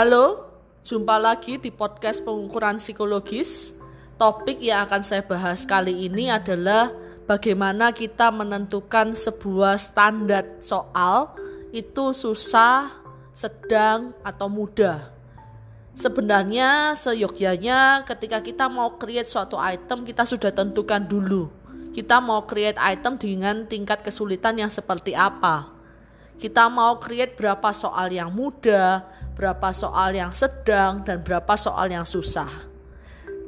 Halo, jumpa lagi di podcast pengukuran psikologis. Topik yang akan saya bahas kali ini adalah bagaimana kita menentukan sebuah standar soal itu susah, sedang, atau mudah. Sebenarnya seyogyanya ketika kita mau create suatu item kita sudah tentukan dulu. Kita mau create item dengan tingkat kesulitan yang seperti apa. Kita mau create berapa soal yang mudah, berapa soal yang sedang, dan berapa soal yang susah.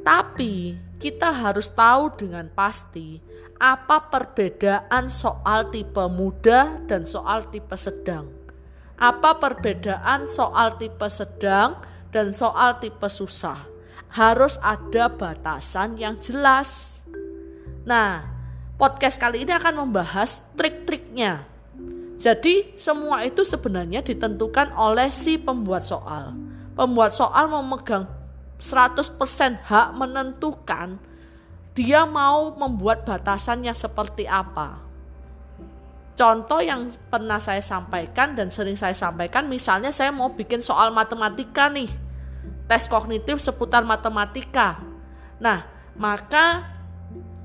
Tapi kita harus tahu dengan pasti apa perbedaan soal tipe mudah dan soal tipe sedang. Apa perbedaan soal tipe sedang dan soal tipe susah? Harus ada batasan yang jelas. Nah, podcast kali ini akan membahas trik-triknya jadi semua itu sebenarnya ditentukan oleh si pembuat soal. Pembuat soal memegang 100% hak menentukan dia mau membuat batasannya seperti apa. Contoh yang pernah saya sampaikan dan sering saya sampaikan misalnya saya mau bikin soal matematika nih. Tes kognitif seputar matematika. Nah, maka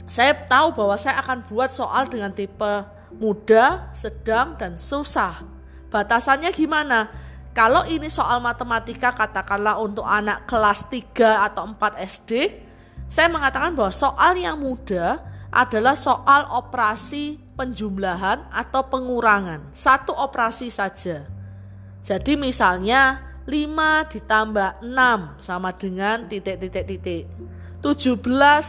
saya tahu bahwa saya akan buat soal dengan tipe mudah, sedang, dan susah. Batasannya gimana? Kalau ini soal matematika katakanlah untuk anak kelas 3 atau 4 SD, saya mengatakan bahwa soal yang mudah adalah soal operasi penjumlahan atau pengurangan. Satu operasi saja. Jadi misalnya 5 ditambah 6 sama dengan titik-titik-titik. 17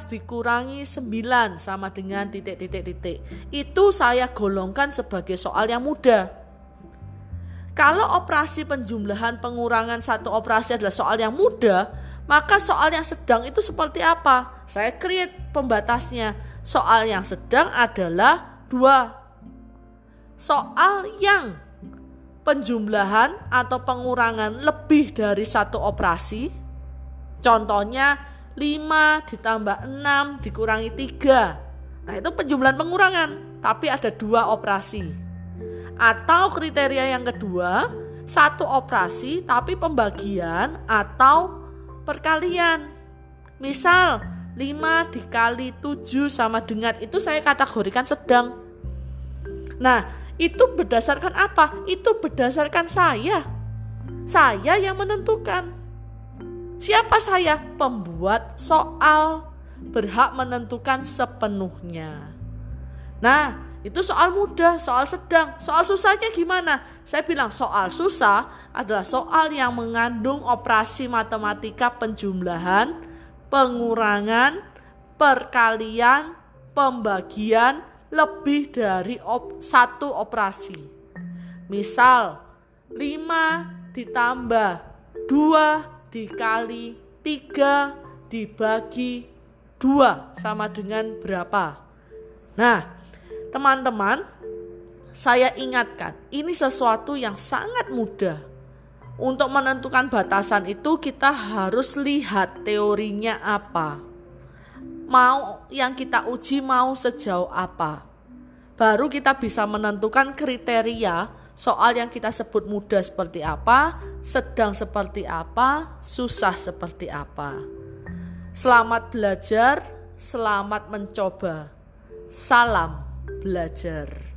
dikurangi 9 sama dengan titik-titik-titik. Itu saya golongkan sebagai soal yang mudah. Kalau operasi penjumlahan pengurangan satu operasi adalah soal yang mudah, maka soal yang sedang itu seperti apa? Saya create pembatasnya. Soal yang sedang adalah dua. Soal yang penjumlahan atau pengurangan lebih dari satu operasi, contohnya 5 ditambah 6 dikurangi 3. Nah itu penjumlahan pengurangan, tapi ada dua operasi. Atau kriteria yang kedua, satu operasi tapi pembagian atau perkalian. Misal 5 dikali 7 sama dengan itu saya kategorikan sedang. Nah, itu berdasarkan apa? Itu berdasarkan saya. Saya yang menentukan. Siapa saya? Pembuat soal berhak menentukan sepenuhnya. Nah, itu soal mudah, soal sedang, soal susahnya gimana? Saya bilang soal susah adalah soal yang mengandung operasi matematika penjumlahan, pengurangan, perkalian, pembagian lebih dari op satu operasi. Misal 5 ditambah 2 dikali 3 dibagi 2 sama dengan berapa? Nah, teman-teman, saya ingatkan, ini sesuatu yang sangat mudah. Untuk menentukan batasan itu kita harus lihat teorinya apa. Mau yang kita uji mau sejauh apa. Baru kita bisa menentukan kriteria soal yang kita sebut mudah seperti apa, sedang seperti apa, susah seperti apa. Selamat belajar, selamat mencoba. Salam belajar.